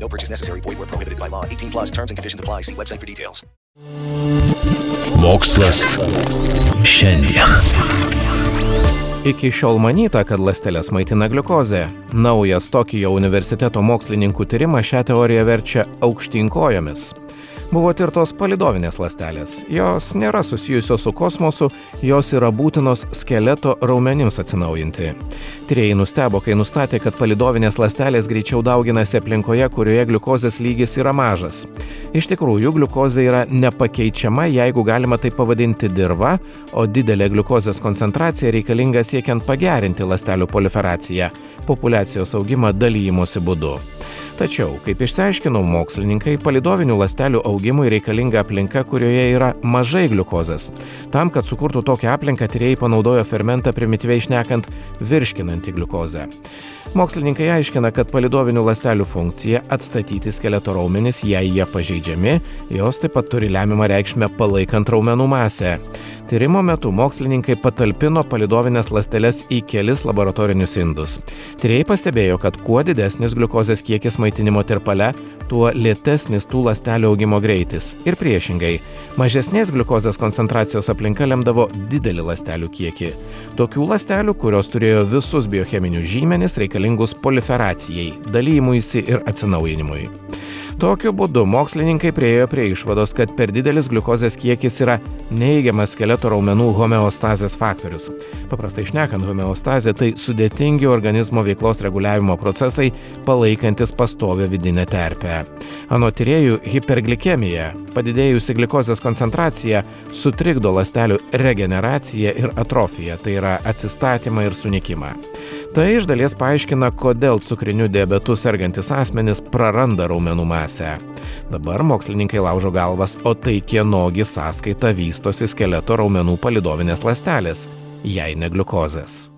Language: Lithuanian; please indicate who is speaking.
Speaker 1: No purchase necessary. Void where prohibited by law. 18 plus terms and conditions apply. See website for details.
Speaker 2: Mokslas šiandien.
Speaker 3: Iki šiol manyta, kad ląsteles maitina gliukozė. Naujas Tokijo universiteto mokslininkų tyrimas šią teoriją verčia aukštinkojomis. Buvo tirtos palidovinės ląstelės. Jos nėra susijusios su kosmosu, jos yra būtinos skeleto raumenims atsinaujinti. Tyrėjai nustebo, kai nustatė, kad palidovinės ląstelės greičiau dauginasi aplinkoje, kurioje gliukozės lygis yra mažas. Iš tikrųjų, gliukozė yra nepakeičiama, jeigu galima tai pavadinti dirba, o didelė gliukozės koncentracija reikalinga siekiant pagerinti ląstelių proliferaciją, populiacijos augimą dalymosi būdu. Tačiau, kaip išsiaiškino mokslininkai, palidovinių ląstelių augimui reikalinga aplinka, kurioje yra mažai gliukozės. Tam, kad sukurtų tokią aplinką, tyrėjai panaudojo fermentą primityviai išnekant virškinantį gliukozę. Mokslininkai aiškina, kad palidovinių ląstelių funkcija - atstatyti skeleto raumenis, jei jie pažeidžiami, jos taip pat turi lemiamą reikšmę palaikant raumenų masę. Tyrimo metu mokslininkai patalpino palidovinės ląsteles į kelis laboratorinius indus. Tyrėjai pastebėjo, kad kuo didesnis gliukozės kiekis maitinimo tirpale, tuo lėtesnis tų ląstelių augimo greitis. Ir priešingai, mažesnės gliukozės koncentracijos aplinka lemdavo didelį ląstelių kiekį. Tokių ląstelių, kurios turėjo visus biocheminius žymenis reikalingus proliferacijai, dalymuisi ir atsinaujinimui. Tokiu būdu mokslininkai priejo prie išvados, kad per didelis gliukozės kiekis yra neįgiamas skeleto raumenų homeostazės faktorius. Paprastai išnekant, homeostazė tai sudėtingi organizmo veiklos reguliavimo procesai, palaikantis pastovę vidinę terpę. Anot tyriejų, hiperglikemija, padidėjusi gliukozės koncentracija, sutrikdo ląstelių regeneraciją ir atrofiją, tai yra atsistatymą ir sunikimą. Tai iš dalies paaiškina, kodėl cukriniu diabetu sergantis asmenys praranda raumenų masę. Dabar mokslininkai laužo galvas, o tai kienogi sąskaita vystosi skeleto raumenų palidovinės ląstelės, jei ne gliukozės.